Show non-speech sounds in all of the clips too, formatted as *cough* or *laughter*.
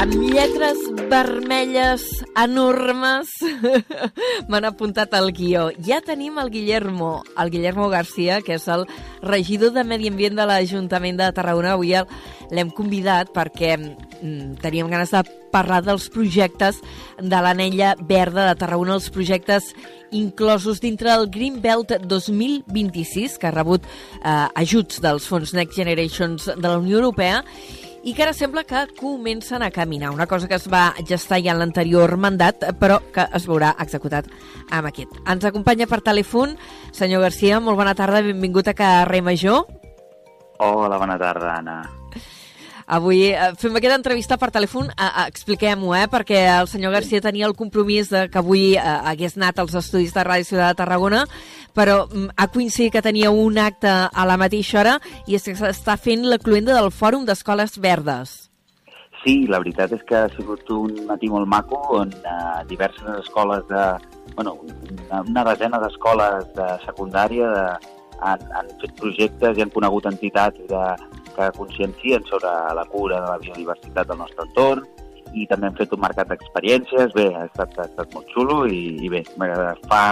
amb lletres vermelles enormes *laughs* m'han apuntat al guió. Ja tenim el Guillermo, el Guillermo Garcia, que és el regidor de Medi Ambient de l'Ajuntament de Tarragona. Avui l'hem convidat perquè mm, teníem ganes de parlar dels projectes de l'anella verda de Tarragona, els projectes inclosos dintre del Green Belt 2026, que ha rebut eh, ajuts dels fons Next Generations de la Unió Europea, i que ara sembla que comencen a caminar, una cosa que es va gestar ja en l'anterior mandat, però que es veurà executat amb aquest. Ens acompanya per telèfon, senyor Garcia, molt bona tarda, benvingut a Carrer Major. Hola, bona tarda, Anna. Avui eh, fem aquesta entrevista per telèfon, eh, eh, expliquem-ho, eh, perquè el senyor Garcia tenia el compromís de que avui hagués anat als estudis de Ràdio Ciutat de Tarragona, però mm, ha coincidit que tenia un acte a la mateixa hora i és que s'està fent la cluenda del Fòrum d'Escoles Verdes. Sí, la veritat és que ha sigut un matí molt maco on diverses escoles de... Bueno, una, una desena d'escoles de secundària de, han, han fet projectes i han conegut entitats de, que consciencien sobre la cura de la biodiversitat del nostre entorn i també hem fet un mercat d'experiències. Bé, ha estat, ha estat molt xulo i, i bé, fa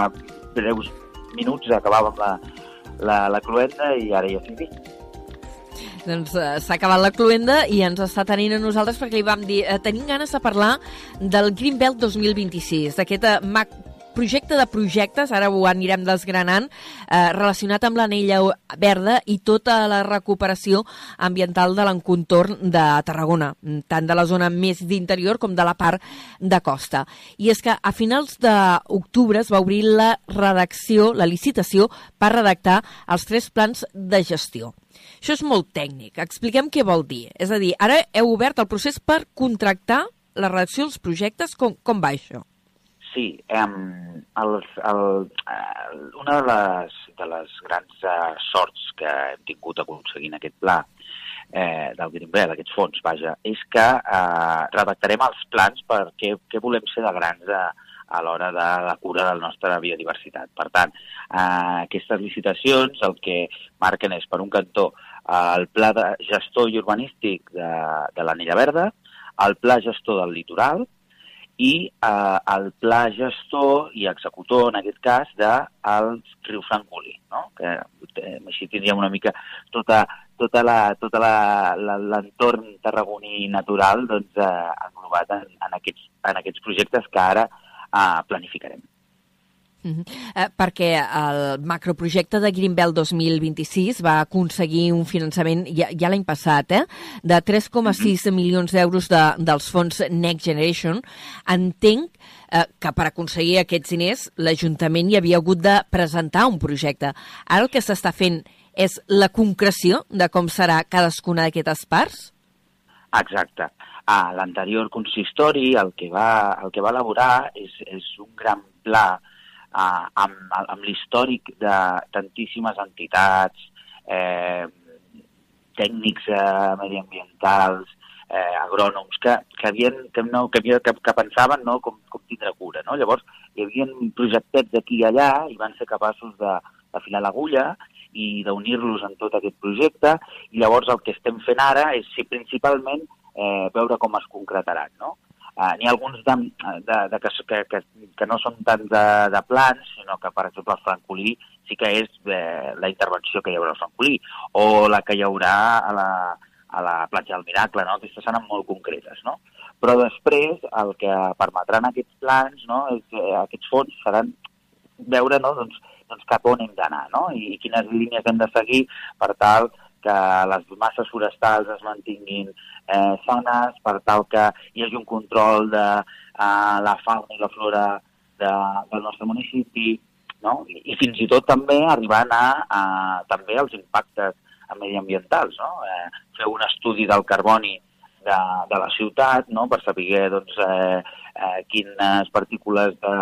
breus minuts acabàvem la, la, la cluenda i ara ja estic. Doncs uh, s'ha acabat la cluenda i ens està tenint a nosaltres perquè li vam dir uh, tenim ganes de parlar del Green Belt 2026, d'aquest uh, projecte de projectes, ara ho anirem desgranant, eh, relacionat amb l'anella verda i tota la recuperació ambiental de l'encontorn de Tarragona, tant de la zona més d'interior com de la part de costa. I és que a finals d'octubre es va obrir la redacció, la licitació, per redactar els tres plans de gestió. Això és molt tècnic. Expliquem què vol dir. És a dir, ara heu obert el procés per contractar la redacció dels projectes. Com, com va això? Sí, eh, el, el, eh, una de les, de les grans eh, sorts que hem tingut aconseguint aquest pla eh, del Green aquests fons, vaja, és que eh, redactarem els plans per què, què volem ser de grans a, a l'hora de la cura de la nostra biodiversitat. Per tant, eh, aquestes licitacions el que marquen és, per un cantó, eh, el pla de gestor i urbanístic de, de l'Anella Verda, el pla gestor del litoral, i eh, el pla gestor i executor, en aquest cas, del riu Francolí, no? que eh, així tindríem una mica tota, tota l'entorn la, tota la, tarragoní natural doncs, eh, englobat en, en, aquests, en aquests projectes que ara eh, planificarem. Uh -huh. eh, perquè el macroprojecte de Greenbelt 2026 va aconseguir un finançament ja, ja l'any passat, eh, de 3,6 uh -huh. milions d'euros de, dels fons Next Generation. Entenc eh, que per aconseguir aquests diners l'Ajuntament hi havia hagut de presentar un projecte. Ara el que s'està fent és la concreció de com serà cadascuna d'aquestes parts? Exacte. A l'anterior consistori el que va, el que va elaborar és, és un gran pla amb, amb l'històric de tantíssimes entitats, eh, tècnics eh, mediambientals, eh, agrònoms, que, que, havien, que, no, que, havia, que, que pensaven no, com, com tindre cura. No? Llavors, hi havia projectets d'aquí i allà i van ser capaços de, d'afilar l'agulla i d'unir-los en tot aquest projecte i llavors el que estem fent ara és si principalment eh, veure com es concretaran. No? Uh, N'hi ha alguns de, de, de que, que, que, no són tant de, de plans, sinó que, per exemple, el francolí sí que és eh, la intervenció que hi haurà al francolí, o la que hi haurà a la, a la platja del Miracle, no? Aquestes seran molt concretes, no? Però després el que permetran aquests plans, no? aquests fons seran veure no? doncs, doncs cap on hem d'anar no? I, i quines línies hem de seguir per tal que les masses forestals es mantinguin eh, sanes, per tal que hi hagi un control de eh, la fauna i la flora de, del nostre municipi, no? I, i fins i tot també arribant a, a també els impactes mediambientals, no? Eh, fer un estudi del carboni de, de la ciutat, no? per saber doncs, eh, eh, quines partícules de,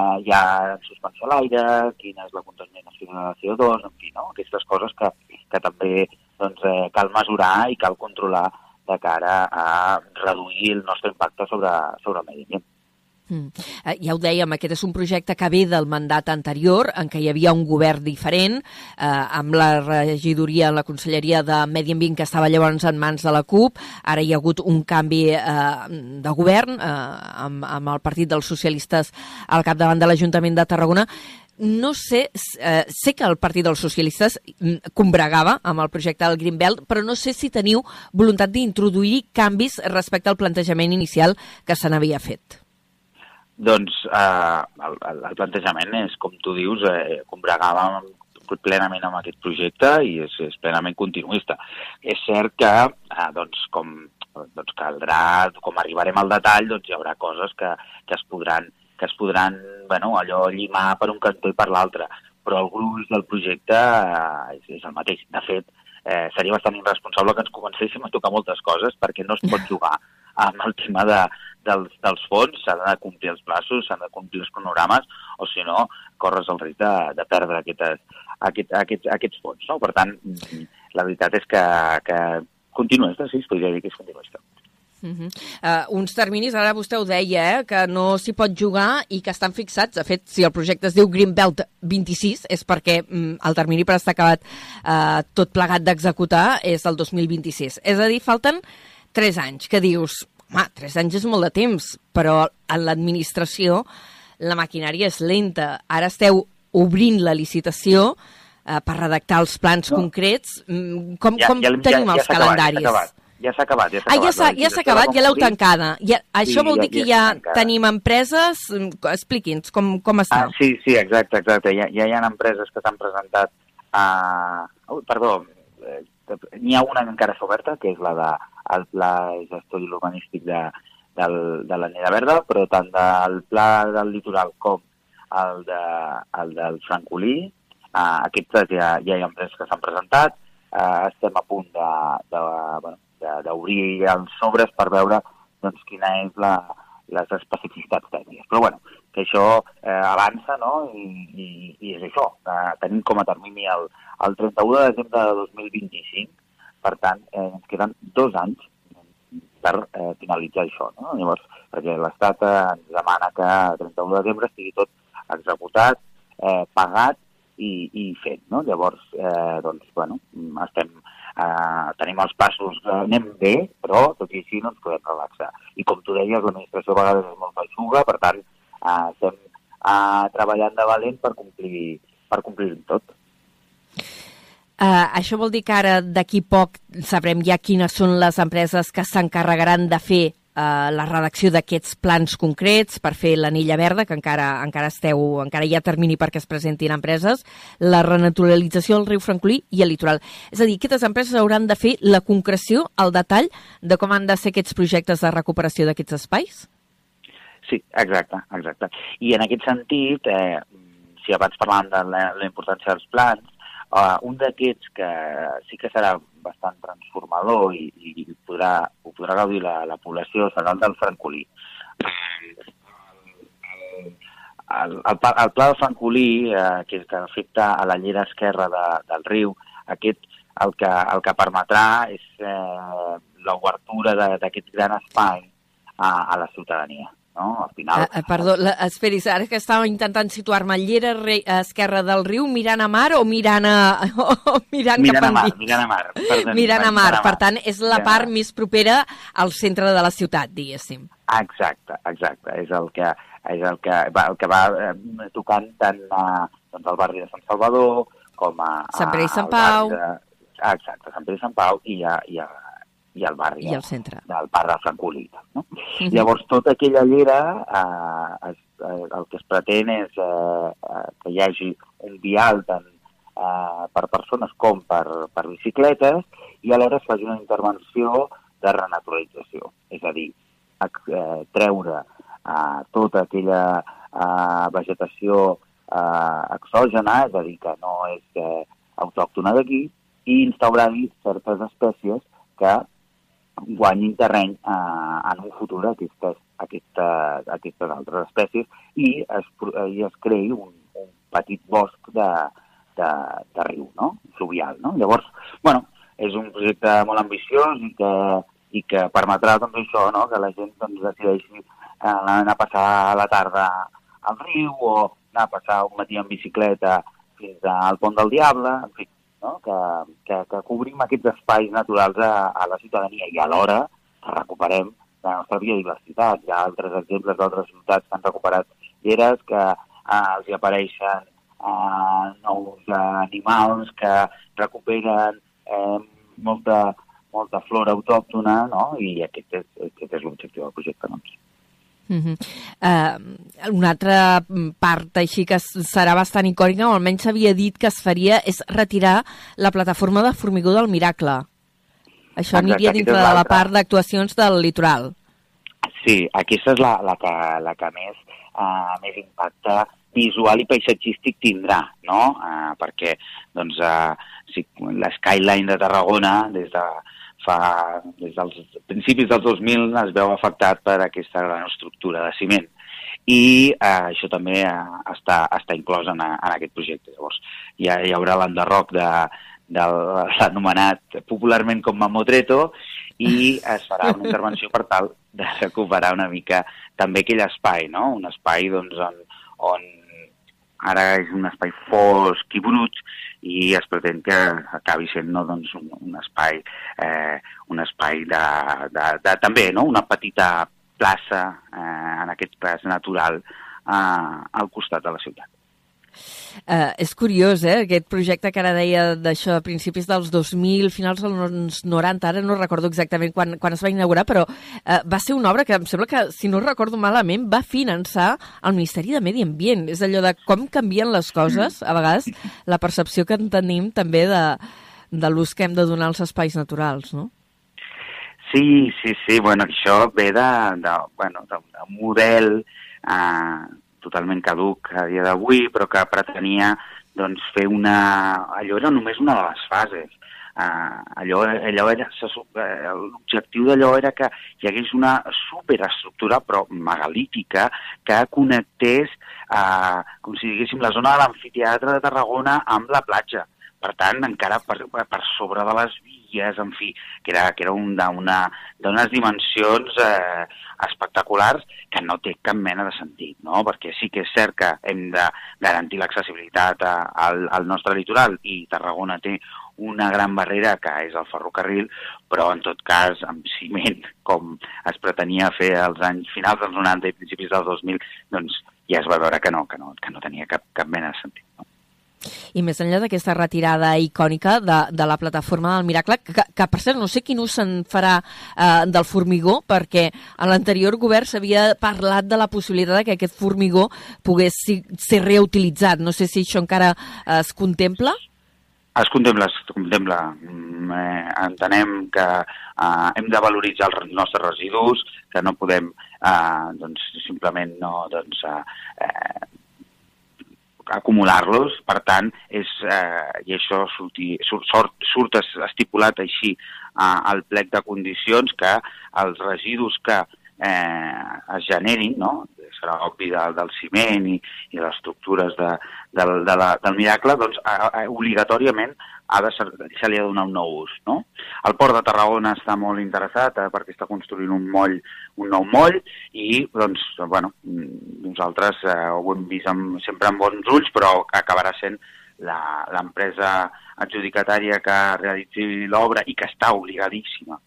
eh, hi ha en suspensió a l'aire, quina és la contaminació de CO2, en fi, no? aquestes coses que, que també doncs, eh, cal mesurar i cal controlar de cara a reduir el nostre impacte sobre, sobre el medi ambient. Mm. Eh, ja ho dèiem, aquest és un projecte que ve del mandat anterior, en què hi havia un govern diferent, eh, amb la regidoria, la Conselleria de Medi Ambient, que estava llavors en mans de la CUP. Ara hi ha hagut un canvi eh, de govern eh, amb, amb el Partit dels Socialistes al capdavant de l'Ajuntament de Tarragona no sé, eh, sé que el Partit dels Socialistes mm, combregava amb el projecte del Greenbelt, però no sé si teniu voluntat d'introduir canvis respecte al plantejament inicial que se n'havia fet. Doncs eh, el, el plantejament és, com tu dius, eh, combregava plenament amb aquest projecte i és, és plenament continuista. És cert que, eh, doncs, com doncs caldrà, com arribarem al detall, doncs hi haurà coses que, que es podran que es podran, bueno, allò llimar per un cantó i per l'altre, però el gruix del projecte eh, és, és el mateix. De fet, eh, seria bastant irresponsable que ens comencéssim a tocar moltes coses perquè no es pot *laughs* jugar amb el tema de, dels, dels fons, s'han de complir els plaços, s'han de complir els cronogrames, o si no, corres el risc de, de perdre aquestes, aquest, aquests, aquests fons. No? Per tant, la veritat és que, que continuista, sí, es podria dir que és continuista. Uh -huh. uh, uns terminis, ara vostè ho deia, eh, que no s'hi pot jugar i que estan fixats. De fet, si el projecte es diu Greenbelt 26 és perquè mm, el termini per estar acabat uh, tot plegat d'executar és el 2026. És a dir, falten 3 anys, que dius, home, 3 anys és molt de temps, però en l'administració la maquinària és lenta. Ara esteu obrint la licitació uh, per redactar els plans no. concrets. Mm, com, ja, com ja, tenim ja, els ja calendaris? Acabat, ja s'ha acabat. Ja ah, ja s'ha ja acabat, ja l'heu tancada. Ja, això sí, vol dir ja, que ja, ja tenim empreses... Mm, expliqui'ns com, com està. Ah, sí, sí, exacte, exacte. Ja, ja hi ha empreses que s'han presentat a... Uh, perdó, eh, n'hi ha una que encara està oberta, que és la de el pla d'estudi urbanístic de, del, de la Neda Verda, però tant del pla del litoral com el, de, el del Francolí, uh, aquests ja, ja hi ha empreses que s'han presentat, uh, estem a punt de, bueno, d'obrir els sobres per veure doncs, quina és la, les especificitats tècniques. Però bueno, que això eh, avança, no?, I, i, i és això, eh, tenim com a termini el, el 31 de desembre de 2025, per tant, eh, ens queden dos anys per eh, finalitzar això, no? Llavors, perquè l'Estat eh, ens demana que el 31 de desembre estigui tot executat, eh, pagat i, i fet, no? Llavors, eh, doncs, bueno, estem eh, tenim els passos, eh, anem bé, però tot i així no ens podem relaxar. I com tu deies, l'administració a vegades és molt feixuga, per tant, eh, estem eh, treballant de valent per complir, per complir tot. Uh, això vol dir que ara d'aquí poc sabrem ja quines són les empreses que s'encarregaran de fer eh, la redacció d'aquests plans concrets per fer l'anilla verda, que encara, encara esteu, encara hi ha termini perquè es presentin empreses, la renaturalització del riu Francolí i el litoral. És a dir, aquestes empreses hauran de fer la concreció, el detall de com han de ser aquests projectes de recuperació d'aquests espais? Sí, exacte, exacte. I en aquest sentit, eh, si abans parlàvem de la, la importància dels plans, Uh, un d'aquests que sí que serà bastant transformador i, i podrà, ho podrà gaudir la, la població serà el del francolí. El, el, el, el pla del francolí, eh, que, que afecta a la llera esquerra de, del riu, aquest el que, el que permetrà és eh, l'obertura d'aquest gran espai a, a la ciutadania no? Al final... Uh, perdó, la, esperis, ara que estava intentant situar-me, llera re, a esquerra del riu, mirant a mar o mirant a... *laughs* O mirant, mirant cap a mar, mirant a mar. Perdoni, mirant a mar, mirant per tant, és la part mar. més propera al centre de la ciutat, diguéssim. Exacte, exacte, és el que, és el que, va, el que va eh, tocant tant a, doncs, al barri de Sant Salvador com a... Sant Pere i Sant Pau. De, exacte, Sant Pere i Sant Pau i a, i a i al barri I al centre. del parc de Francolí. No? Uh -huh. Llavors, tota aquella llera, eh, es, eh, el que es pretén és eh, eh, que hi hagi un vial tant eh, per persones com per, per bicicletes i alhora es faci una intervenció de renaturalització. És a dir, eh, treure eh, tota aquella eh, vegetació eh, exògena, és a dir, que no és eh, autòctona d'aquí, i instaurar-hi certes espècies que guanyin terreny eh, en un futur aquestes, aquestes, aquestes altres espècies i es, i es creï un, un petit bosc de, de, de riu, no? fluvial. No? Llavors, bueno, és un projecte molt ambiciós i que, i que permetrà doncs, això, no? que la gent doncs, decideixi eh, anar a passar la tarda al riu o anar a passar un matí en bicicleta fins al Pont del Diable, en fi, no? que, que, que cobrim aquests espais naturals a, a la ciutadania i alhora que recuperem la nostra biodiversitat. Hi ha altres exemples d'altres ciutats que han recuperat lleres que eh, els hi apareixen eh, nous animals que recuperen eh, molta, molta flora autòctona, no? i aquest és, aquest és l'objectiu del projecte. Doncs. Uh -huh. uh, una altra part així que serà bastant icònica, o almenys s'havia dit que es faria, és retirar la plataforma de formigó del Miracle. Això Exacte, aniria dintre de la part d'actuacions del litoral. Sí, aquesta és la, la, que, la que més, uh, més impacte visual i paisatgístic tindrà, no? Uh, perquè doncs, uh, si l'skyline de Tarragona, des de fa, des dels principis dels 2000 es veu afectat per aquesta gran estructura de ciment i eh, això també eh, està, està inclòs en, en aquest projecte. Llavors, ja hi haurà l'enderroc de, de l'anomenat popularment com Mamotreto i es farà una intervenció per tal de recuperar una mica també aquell espai, no? un espai doncs, on, on ara és un espai fosc i brut i es pretén que acabi sent no, doncs, un, un espai, eh, un espai de, de, de, també no? una petita plaça, eh, en aquest cas natural, eh, al costat de la ciutat. Uh, és curiós, eh, aquest projecte que ara deia d'això a principis dels 2000, finals dels 90, ara no recordo exactament quan, quan es va inaugurar, però uh, va ser una obra que em sembla que, si no recordo malament, va finançar el Ministeri de Medi Ambient. És allò de com canvien les coses, a vegades, la percepció que en tenim també de, de l'ús que hem de donar als espais naturals, no? Sí, sí, sí, bueno, això ve de, de, bueno, de model eh, totalment caduc a dia d'avui, però que pretenia doncs, fer una... Allò era només una de les fases. Uh, allò, allò era, eh, l'objectiu d'allò era que hi hagués una superestructura però megalítica que connectés uh, com si diguéssim la zona de l'amfiteatre de Tarragona amb la platja per tant, encara per, per sobre de les vies, en fi, que era, que era un, d'unes dimensions eh, espectaculars que no té cap mena de sentit, no? perquè sí que és cert que hem de garantir l'accessibilitat al, al nostre litoral i Tarragona té una gran barrera que és el ferrocarril, però en tot cas amb ciment, *laughs* com es pretenia fer als anys finals dels 90 i principis del 2000, doncs ja es va veure que no, que no, que no tenia cap, cap mena de sentit. I més enllà d'aquesta retirada icònica de, de la plataforma del Miracle, que, que per cert no sé quin ús se'n farà eh, del formigó, perquè a l'anterior govern s'havia parlat de la possibilitat que aquest formigó pogués ser reutilitzat. No sé si això encara eh, es contempla. Es contempla, es contempla. Mm, eh, entenem que eh, hem de valoritzar els nostres residus, que no podem eh, doncs, simplement no, doncs, eh, acumular-los, per tant, és, eh, i això surti, surt, surt, surt estipulat així eh, al plec de condicions que els residus que eh, es generin, no? serà obvi del, del ciment i, i les estructures de, de, de la, del miracle, doncs a, a, obligatòriament ha de ser, se li ha de donar un nou ús. No? El Port de Tarragona està molt interessat eh, perquè està construint un moll, un nou moll i doncs, bueno, nosaltres eh, ho hem vist amb, sempre amb bons ulls, però acabarà sent l'empresa adjudicatària que realitzi l'obra i que està obligadíssima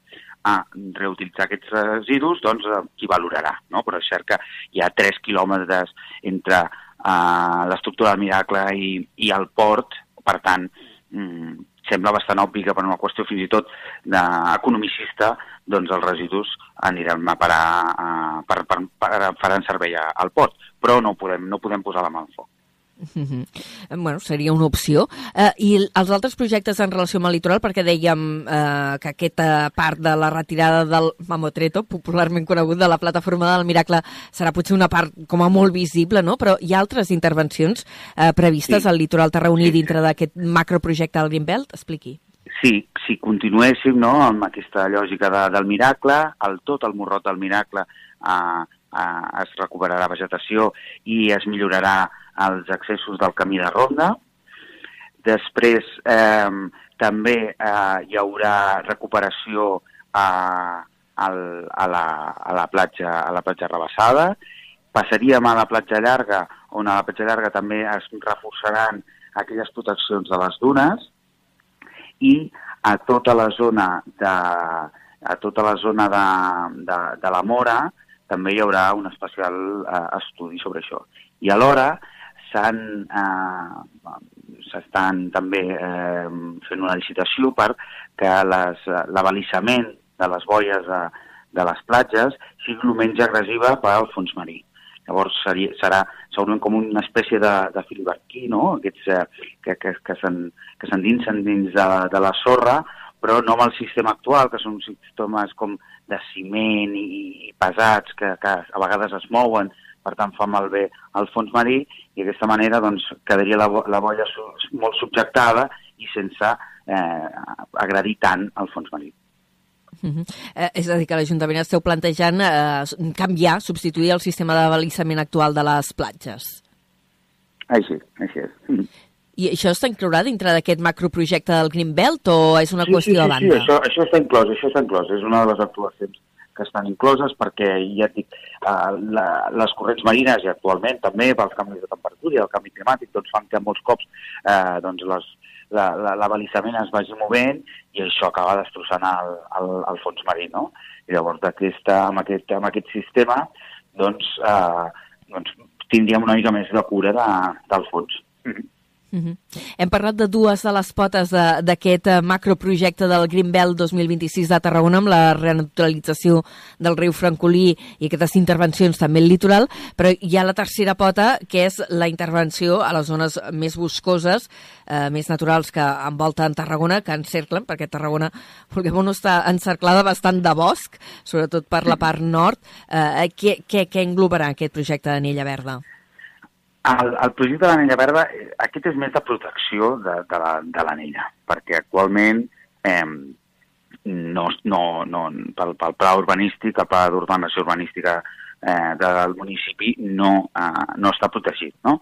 a reutilitzar aquests residus, doncs eh, qui valorarà, no? Però és cert que hi ha 3 quilòmetres entre uh, l'estructura del Miracle i, i el port, per tant, mm, sembla bastant obvi que per una qüestió fins i tot economicista, doncs els residus aniran a parar, uh, per, per, per, faran servei al port, però no podem, no podem posar la mà al foc. Mm -hmm. Bueno, seria una opció. Uh, I els altres projectes en relació amb el litoral, perquè dèiem uh, que aquesta part de la retirada del Mamotreto, popularment conegut de la plataforma del Miracle, serà potser una part com a molt visible, no? Però hi ha altres intervencions uh, previstes sí. al litoral tarragoní sí. dintre d'aquest macroprojecte del Greenbelt? Expliqui. Sí, si continuéssim no, amb aquesta lògica de, del miracle, el tot el morrot del miracle uh, uh, es recuperarà vegetació i es millorarà als accessos del camí de ronda. Després eh, també eh, hi haurà recuperació a, al, a, la, a, la platja, a la platja rebassada, passaríem a la platja llarga, on a la platja llarga també es reforçaran aquelles proteccions de les dunes, i a tota la zona de, a tota la zona de, de, de la Mora també hi haurà un especial eh, estudi sobre això. I alhora s'han eh, s'estan també eh, fent una licitació per que l'avalissament de les boies de, de les platges sigui el menys agressiva per al fons marí. Llavors seria, serà segurament com una espècie de, de filiberquí, no? Aquests eh, que, que, que s'endinsen dins de, de la sorra, però no amb el sistema actual, que són sistemes com de ciment i, i pesats que, que a vegades es mouen, per tant fa malbé al fons marí, i d'aquesta manera doncs, quedaria la, la boia su, molt subjectada i sense eh, agredir tant al fons marí. Uh -huh. eh, és a dir, que l'Ajuntament esteu plantejant eh, canviar, substituir el sistema d'avalisament actual de les platges. Així, així és. Mm -hmm. I això està inclourà dintre d'aquest macroprojecte del Greenbelt o és una sí, qüestió sí, sí, de banda? Sí, això, això està inclòs, això està inclòs. És una de les actuacions que estan incloses perquè, ja dic, uh, la, les corrents marines i actualment també pels canvis de temperatura i el canvi climàtic doncs fan que molts cops uh, doncs les, l'abalisament es vagi movent i això acaba destrossant el, el, el fons marí, no? I llavors aquesta, amb, aquest, amb aquest sistema doncs, uh, doncs tindríem una mica més de cura de, del fons. Mm -hmm. Uh -huh. Hem parlat de dues de les potes d'aquest eh, macroprojecte del Greenbelt 2026 de Tarragona amb la renaturalització del riu Francolí i aquestes intervencions també al litoral, però hi ha la tercera pota que és la intervenció a les zones més boscoses, eh, més naturals que envolten Tarragona, que encerclen, perquè Tarragona, vulguem no, està encerclada bastant de bosc, sobretot per la part nord. Eh, què, què, què englobarà aquest projecte d'Anella Verda? El, el projecte de l'anella verda, eh, aquest és més de protecció de, de l'anella, la, perquè actualment eh, no, no, no, pel, pel pla urbanístic, el pla d'urbanació urbanística eh, del municipi no, eh, no està protegit. No?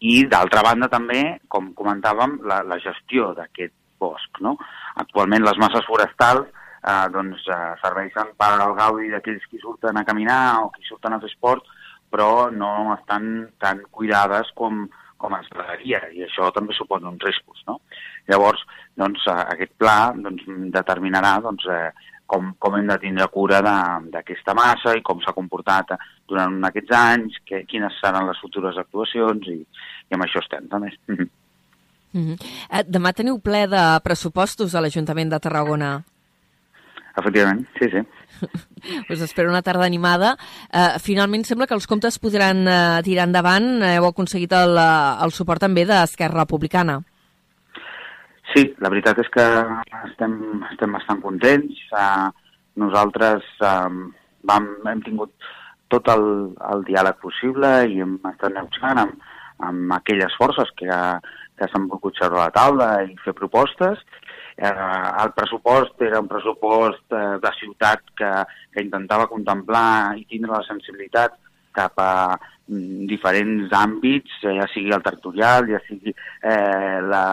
I d'altra banda també, com comentàvem, la, la gestió d'aquest bosc. No? Actualment les masses forestals eh, doncs, eh, serveixen per al gaudi d'aquells qui surten a caminar o qui surten a fer esport, però no estan tan cuidades com, com ens agradaria, i això també suposa uns riscos. No? Llavors, doncs, eh, aquest pla doncs, determinarà doncs, eh, com, com hem de tindre cura d'aquesta massa i com s'ha comportat durant aquests anys, que, quines seran les futures actuacions, i, i amb això estem també. *laughs* Mm -hmm. demà teniu ple de pressupostos a l'Ajuntament de Tarragona. Efectivament, sí, sí. *laughs* Us espero una tarda animada. Uh, finalment sembla que els comptes podran uh, tirar endavant. Heu aconseguit el, uh, el suport també d'Esquerra Republicana. Sí, la veritat és que estem, estem bastant contents. Uh, nosaltres uh, vam, hem tingut tot el, el diàleg possible i hem estat negociant amb, amb aquelles forces que, que s'han volgut seure a la taula i fer propostes Eh, el pressupost era un pressupost eh, de ciutat que, que intentava contemplar i tindre la sensibilitat cap a mm, diferents àmbits, eh, ja sigui el territorial, ja sigui eh, la,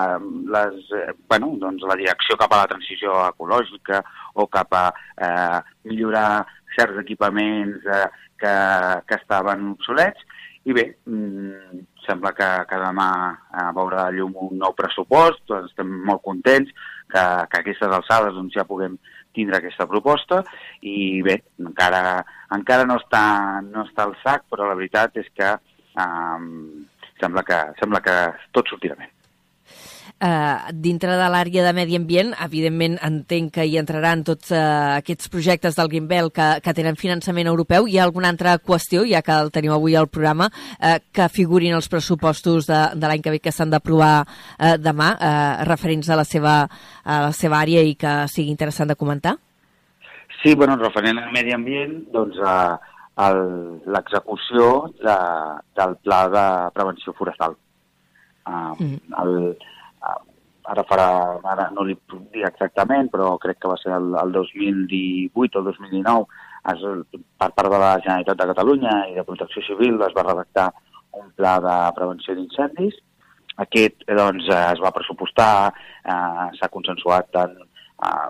les, eh, bueno, doncs la direcció cap a la transició ecològica o cap a eh, millorar certs equipaments eh, que, que estaven obsolets. I bé, mm, sembla que, que demà eh, veurà llum un nou pressupost, doncs estem molt contents, que, que a aquestes alçades doncs, ja puguem tindre aquesta proposta i bé, encara, encara no, està, no està al sac, però la veritat és que um, sembla que, sembla que tot sortirà bé eh, dintre de l'àrea de medi ambient, evidentment entenc que hi entraran tots eh, aquests projectes del Greenbelt que, que tenen finançament europeu. Hi ha alguna altra qüestió, ja que el teniu avui al programa, eh, que figurin els pressupostos de, de l'any que ve que s'han d'aprovar eh, demà, eh, referents a la, seva, a la seva àrea i que sigui interessant de comentar? Sí, bueno, referent al medi ambient, doncs eh, l'execució de, del pla de prevenció forestal. Uh, mm. el, ara farà, ara no li puc dir exactament, però crec que va ser el, el 2018 o el 2019, es, per part de la Generalitat de Catalunya i de Protecció Civil es va redactar un pla de prevenció d'incendis. Aquest doncs, es va pressupostar, eh, s'ha consensuat tant eh,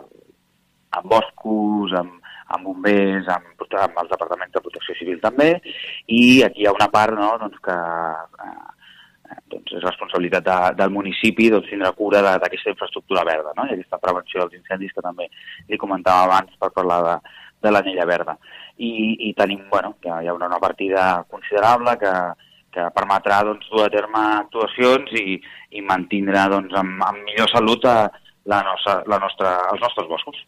amb boscos, amb, amb bombers, amb, amb els departaments de protecció civil també, i aquí hi ha una part no, doncs que eh, doncs és responsabilitat de, del municipi doncs, tindre cura d'aquesta infraestructura verda no? i aquesta prevenció dels incendis que també li comentava abans per parlar de, de l'anella verda. I, i tenim, bueno, que hi ha una, partida considerable que, que permetrà doncs, dur a terme actuacions i, i mantindre doncs, amb, amb millor salut a, la nostra, la nostra, els nostres boscos.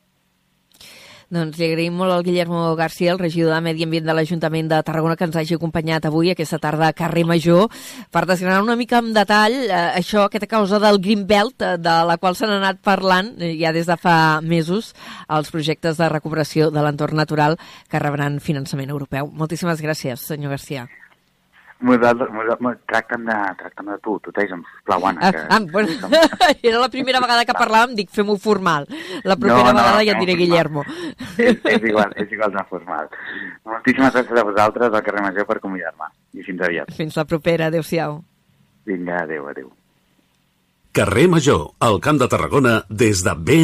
Doncs li agraïm molt al Guillermo García, el regidor de Medi Ambient de l'Ajuntament de Tarragona, que ens hagi acompanyat avui aquesta tarda a Carrer Major per desgranar una mica en detall eh, això, aquesta causa del Green Belt, eh, de la qual s'han anat parlant eh, ja des de fa mesos els projectes de recuperació de l'entorn natural que rebran finançament europeu. Moltíssimes gràcies, senyor García. Tracta'm de, tracta'm de tu, tuteja'm, sisplau, Anna. Que... Ah, bueno, *laughs* era la primera vegada que parlàvem, dic, fem-ho formal. La propera no, no, vegada ja et diré Guillermo. És, és, igual, és igual de formal. Moltíssimes gràcies a vosaltres al carrer Major per convidar-me. I fins aviat. Fins la propera, adeu-siau. Vinga, adeu, adeu. Carrer Major, al Camp de Tarragona, des de ben